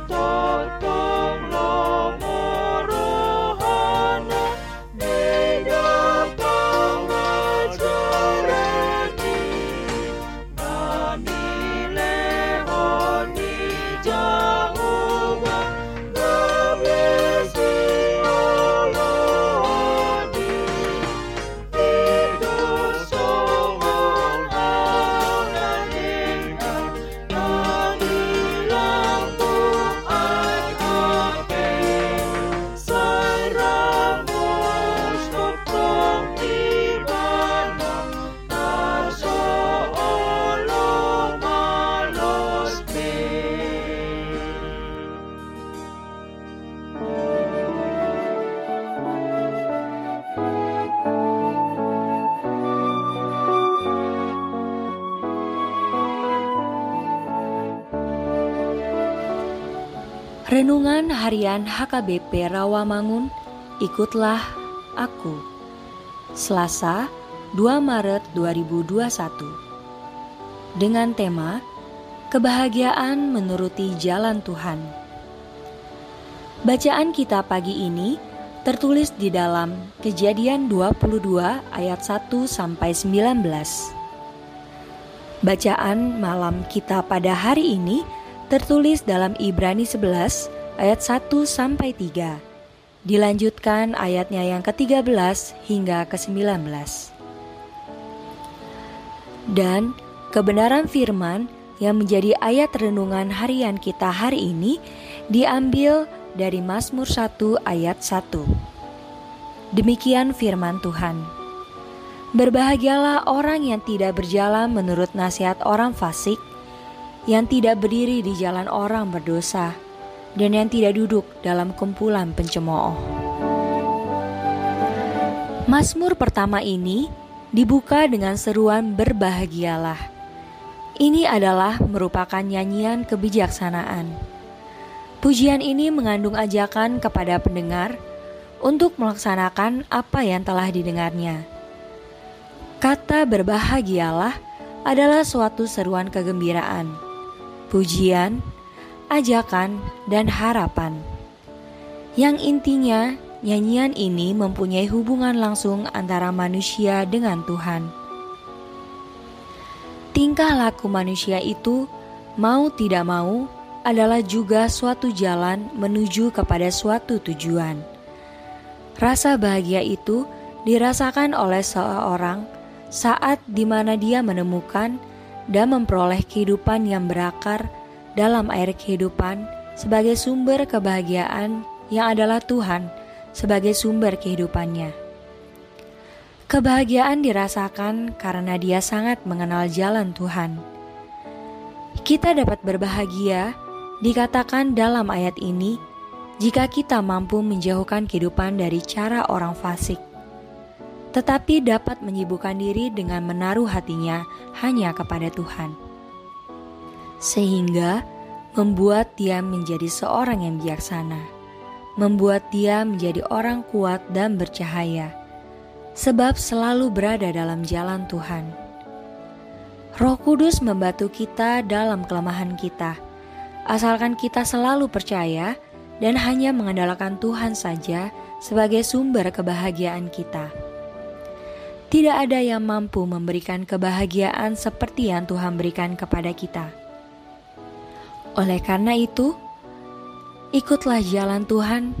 Bye. Renungan Harian HKBP Rawamangun, ikutlah aku. Selasa, 2 Maret 2021. Dengan tema Kebahagiaan menuruti jalan Tuhan. Bacaan kita pagi ini tertulis di dalam Kejadian 22 ayat 1 sampai 19. Bacaan malam kita pada hari ini tertulis dalam Ibrani 11 ayat 1 sampai 3. Dilanjutkan ayatnya yang ke-13 hingga ke-19. Dan kebenaran firman yang menjadi ayat renungan harian kita hari ini diambil dari Mazmur 1 ayat 1. Demikian firman Tuhan. Berbahagialah orang yang tidak berjalan menurut nasihat orang fasik, yang tidak berdiri di jalan orang berdosa, dan yang tidak duduk dalam kumpulan pencemooh. Mazmur pertama ini dibuka dengan seruan berbahagialah. Ini adalah merupakan nyanyian kebijaksanaan. Pujian ini mengandung ajakan kepada pendengar untuk melaksanakan apa yang telah didengarnya. Kata berbahagialah adalah suatu seruan kegembiraan, pujian, ajakan, dan harapan. Yang intinya, nyanyian ini mempunyai hubungan langsung antara manusia dengan Tuhan. Tingkah laku manusia itu, mau tidak mau, adalah juga suatu jalan menuju kepada suatu tujuan. Rasa bahagia itu dirasakan oleh seorang saat di mana dia menemukan dan memperoleh kehidupan yang berakar dalam air kehidupan sebagai sumber kebahagiaan yang adalah Tuhan sebagai sumber kehidupannya. Kebahagiaan dirasakan karena dia sangat mengenal jalan Tuhan. Kita dapat berbahagia, dikatakan dalam ayat ini, jika kita mampu menjauhkan kehidupan dari cara orang fasik, tetapi dapat menyibukkan diri dengan menaruh hatinya hanya kepada Tuhan, sehingga membuat dia menjadi seorang yang bijaksana, membuat dia menjadi orang kuat dan bercahaya, sebab selalu berada dalam jalan Tuhan. Roh Kudus membantu kita dalam kelemahan kita, asalkan kita selalu percaya dan hanya mengandalkan Tuhan saja sebagai sumber kebahagiaan kita. Tidak ada yang mampu memberikan kebahagiaan seperti yang Tuhan berikan kepada kita. Oleh karena itu, ikutlah jalan Tuhan,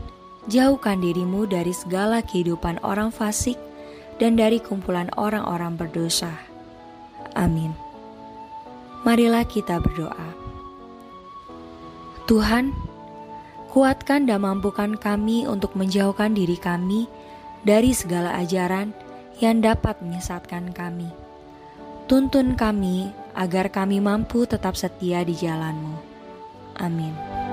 jauhkan dirimu dari segala kehidupan orang fasik dan dari kumpulan orang-orang berdosa. Amin. Marilah kita berdoa. Tuhan, kuatkan dan mampukan kami untuk menjauhkan diri kami dari segala ajaran yang dapat menyesatkan kami. Tuntun kami agar kami mampu tetap setia di jalan-Mu. Amin.